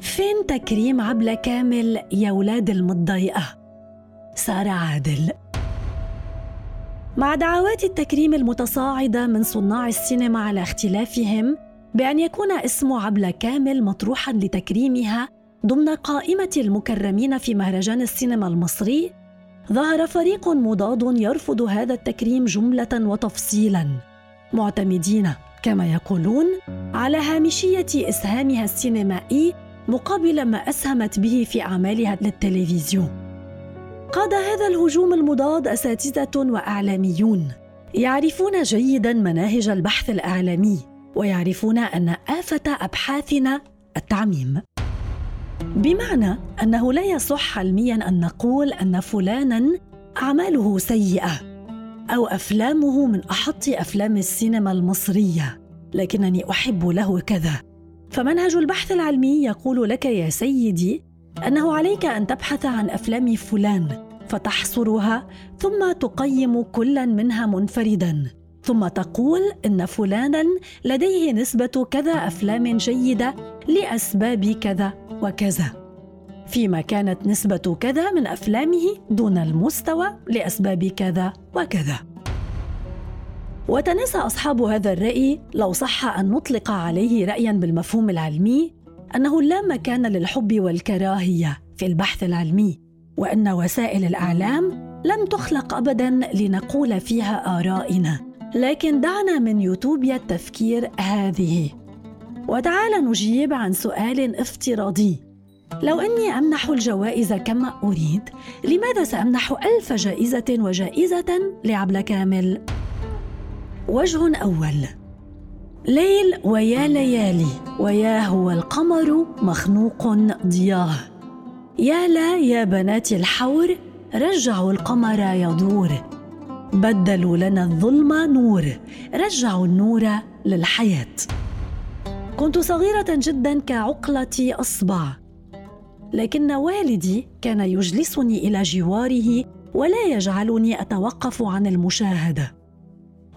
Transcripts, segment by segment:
فين تكريم عبلة كامل يا ولاد المتضايقة؟ سارة عادل مع دعوات التكريم المتصاعدة من صناع السينما على اختلافهم بأن يكون اسم عبلة كامل مطروحا لتكريمها ضمن قائمة المكرمين في مهرجان السينما المصري ظهر فريق مضاد يرفض هذا التكريم جملة وتفصيلا. معتمدين كما يقولون على هامشية إسهامها السينمائي مقابل ما أسهمت به في أعمالها للتلفزيون. قاد هذا الهجوم المضاد أساتذة وأعلاميون. يعرفون جيدا مناهج البحث الإعلامي ويعرفون أن آفة أبحاثنا التعميم. بمعنى أنه لا يصح علميا أن نقول أن فلانا أعماله سيئة أو أفلامه من أحط أفلام السينما المصرية لكنني أحب له كذا. فمنهج البحث العلمي يقول لك يا سيدي أنه عليك أن تبحث عن أفلام فلان فتحصرها ثم تقيم كلا منها منفردا. ثم تقول إن فلانا لديه نسبة كذا أفلام جيدة لأسباب كذا. وكذا. فيما كانت نسبة كذا من أفلامه دون المستوى لأسباب كذا وكذا. وتناسى أصحاب هذا الرأي لو صح أن نطلق عليه رايا بالمفهوم العلمي أنه لا مكان للحب والكراهية في البحث العلمي وأن وسائل الإعلام لم تخلق ابدا لنقول فيها آرائنا. لكن دعنا من يوتوبيا التفكير هذه. وتعال نجيب عن سؤال افتراضي. لو إني أمنح الجوائز كما أريد لماذا سأمنح ألف جائزة وجائزة لعبله كامل؟ وجه أول ليل ويا ليالي ويا هو القمر مخنوق ضياه يا لا يا بنات الحور رجعوا القمر يدور. بدلوا لنا الظلم نور رجعوا النور للحياة. كنت صغيرة جدا كعقلة أصبع. لكن والدي كان يجلسني إلى جواره ولا يجعلني أتوقف عن المشاهدة.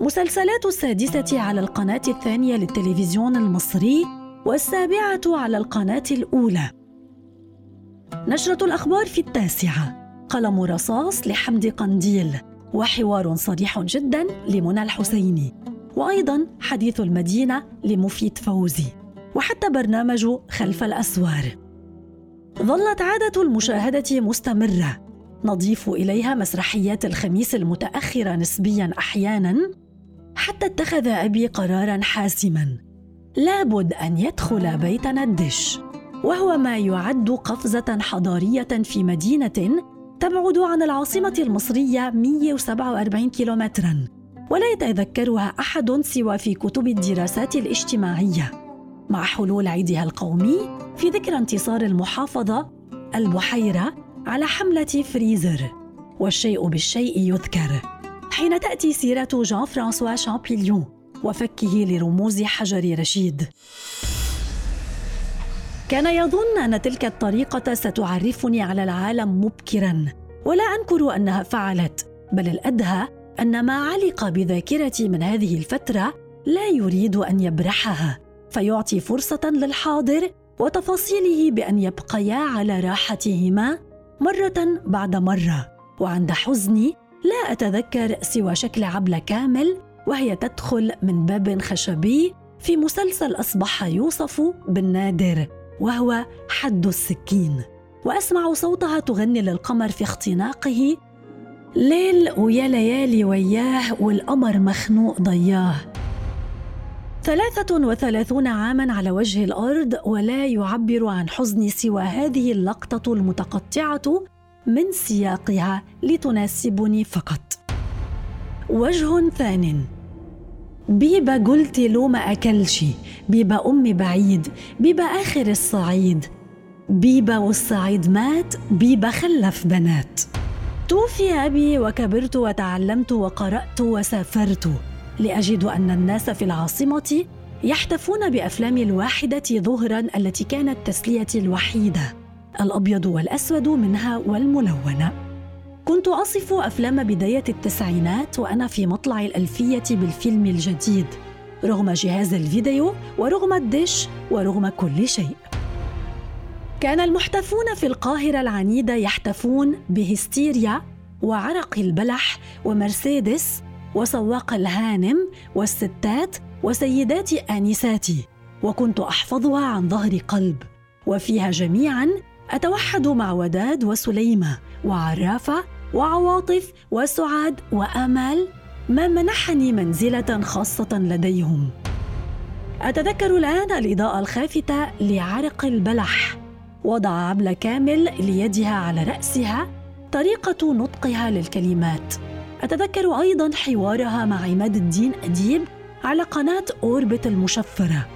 مسلسلات السادسة على القناة الثانية للتلفزيون المصري والسابعة على القناة الأولى. نشرة الأخبار في التاسعة، قلم رصاص لحمد قنديل، وحوار صريح جدا لمنى الحسيني، وأيضا حديث المدينة لمفيد فوزي، وحتى برنامج خلف الأسوار. ظلت عادة المشاهدة مستمرة، نضيف إليها مسرحيات الخميس المتأخرة نسبيا أحيانا حتى اتخذ أبي قرارا حاسما. لابد أن يدخل بيتنا الدش وهو ما يعد قفزة حضارية في مدينة تبعد عن العاصمة المصرية 147 كيلومترا. ولا يتذكرها أحد سوى في كتب الدراسات الاجتماعية. مع حلول عيدها القومي في ذكرى انتصار المحافظة البحيرة على حملة فريزر والشيء بالشيء يذكر. حين تأتي سيرة جان فرانسوا شامبيليون وفكه لرموز حجر رشيد. كان يظن أن تلك الطريقة ستعرفني على العالم مبكرا ولا أنكر أنها فعلت بل الأدهى أن ما علق بذاكرتي من هذه الفترة لا يريد أن يبرحها فيعطي فرصة للحاضر وتفاصيله بأن يبقيا على راحتهما مرة بعد مرة. وعند حزني لا أتذكر سوى شكل عبلة كامل وهي تدخل من باب خشبي في مسلسل أصبح يوصف بالنادر وهو حد السكين. وأسمع صوتها تغني للقمر في اختناقه ليل ويا ليالي وياه والقمر مخنوق ضياه. ثلاثة وثلاثون عاما على وجه الأرض ولا يعبر عن حزني سوى هذه اللقطة المتقطعة من سياقها لتناسبني فقط. وجه ثان. بيبا قلت له ما أكلش بيبا أمي بعيد بيبا آخر الصعيد. بيبا والصعيد مات بيبا خلف بنات. توفي أبي وكبرت وتعلمت وقرأت وسافرت لأجد أن الناس في العاصمة يحتفون بأفلام الواحدة ظهرا التي كانت تسليتي الوحيدة الأبيض والأسود منها والملونه كنت أصف أفلام بداية التسعينات وأنا في مطلع الألفية بالفيلم الجديد رغم جهاز الفيديو ورغم الدش ورغم كل شيء. كان المحتفون في القاهرة العنيدة يحتفون بهستيريا وعرق البلح ومرسيدس وسواق الهانم والستات وسيدات آنساتي وكنت أحفظها عن ظهر قلب. وفيها جميعا أتوحد مع وداد وسليمة وعرافة وعواطف وسعاد وآمال ما منحني منزلة خاصة لديهم. أتذكر الآن الإضاءة الخافتة لعرق البلح. وضع عبلة كامل ليدها على رأسها طريقة نطقها للكلمات. أتذكر أيضا حوارها مع عماد الدين أديب على قناة أوربت المشفرة.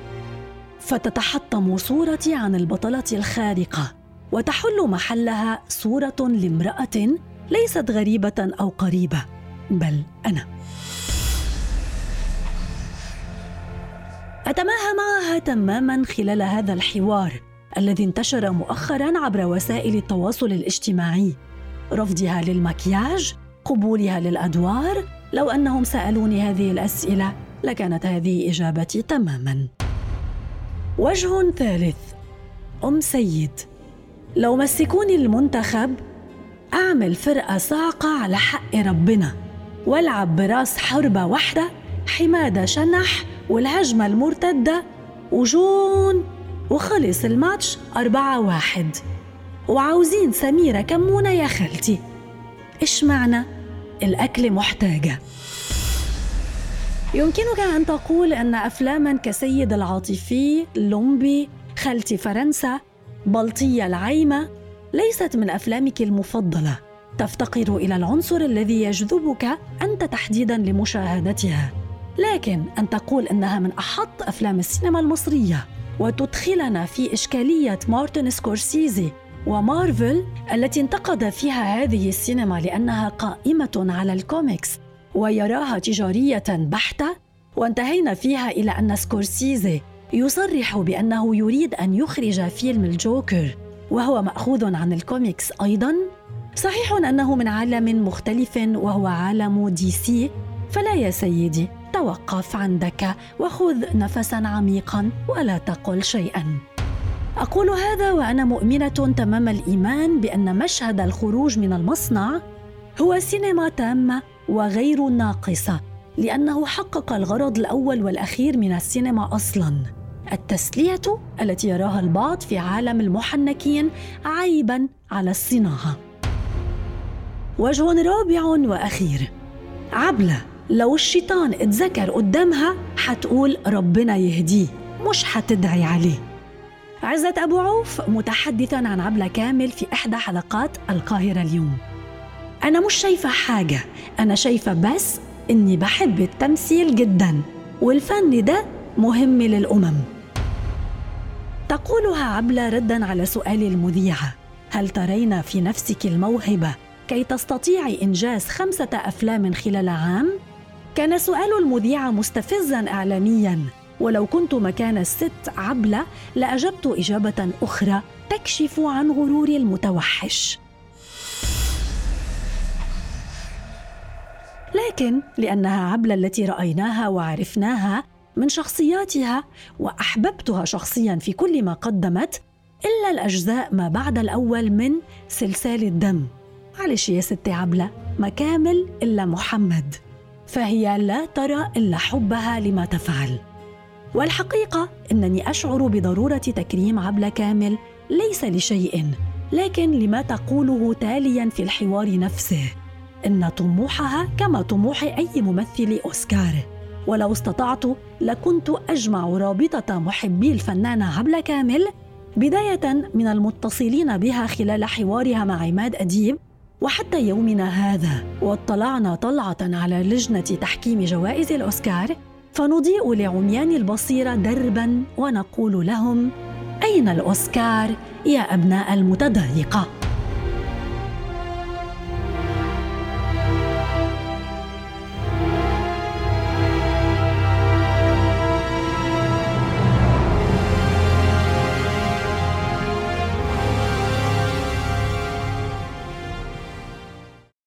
فتتحطم صورتي عن البطلة الخارقة وتحل محلها صورة لامرأة ليست غريبة أو قريبة بل أنا. أتماهى معها تماما خلال هذا الحوار. الذي انتشر مؤخرا عبر وسائل التواصل الاجتماعي. رفضها للمكياج قبولها للأدوار. لو أنهم سألوني هذه الأسئلة لكانت هذه إجابتي تماما. وجه ثالث أم سيد. لو مسكوني المنتخب أعمل فرقة صاعقه على حق ربنا والعب براس حربة واحدة حمادة شنح والهجمة المرتدة وجون وخلص الماتش أربعة واحد. وعاوزين سميرة كمونة يا خالتي. إيش معنى؟ الأكل محتاجة. يمكنك أن تقول أن أفلاما كسيد العاطفي، لومبي، خالتي فرنسا، بلطية العايمة ليست من أفلامك المفضلة. تفتقر إلى العنصر الذي يجذبك أنت تحديدا لمشاهدتها. لكن أن تقول أنها من أحط أفلام السينما المصرية. وتدخلنا في إشكالية مارتن سكورسيزي ومارفل التي انتقد فيها هذه السينما لأنها قائمة على الكوميكس ويراها تجارية بحتة وانتهينا فيها إلى أن سكورسيزي يصرح بأنه يريد أن يخرج فيلم الجوكر وهو مأخوذ عن الكوميكس أيضا. صحيح أنه من عالم مختلف وهو عالم DC. فلا يا سيدي. توقف عندك وخذ نفسا عميقا ولا تقل شيئا. أقول هذا وأنا مؤمنة تمام الإيمان بأن مشهد الخروج من المصنع هو سينما تامه وغير ناقصه لأنه حقق الغرض الأول والأخير من السينما أصلا. التسلية التي يراها البعض في عالم المحنكين عيبا على الصناعة. وجه رابع وأخير عبلة. لو الشيطان اتذكر قدامها حتقول ربنا يهديه مش حتدعي عليه. عزت أبو عوف متحدثا عن عبلة كامل في إحدى حلقات القاهرة اليوم. أنا مش شايفة حاجة أنا شايفة بس إني بحب التمثيل جدا والفن ده مهم للأمم. تقولها عبلة ردا على سؤال المذيعة هل ترين في نفسك الموهبة كي تستطيعي إنجاز خمسة أفلام خلال عام؟ كان سؤال المذيعة مستفزا إعلاميا. ولو كنت مكان الست عبلة لأجبت إجابة أخرى تكشف عن غرور المتوحش. لكن لأنها عبلة التي رأيناها وعرفناها من شخصياتها وأحببتها شخصيا في كل ما قدمت إلا الأجزاء ما بعد الأول من سلسال الدم. معلش يا ستي عبلة ما كامل إلا محمد. فهي لا ترى إلا حبها لما تفعل. والحقيقة إنني أشعر بضرورة تكريم عبله كامل ليس لشيء لكن لما تقوله تاليا في الحوار نفسه. إن طموحها كما طموح أي ممثل أوسكار. ولو استطعت لكنت أجمع رابطة محبي الفنانه عبله كامل بداية من المتصلين بها خلال حوارها مع عماد أديب وحتى يومنا هذا واطلعنا طلعة على لجنة تحكيم جوائز الأوسكار فنضيء لعميان البصيرة دربا ونقول لهم أين الأوسكار يا أبناء المتضايقة؟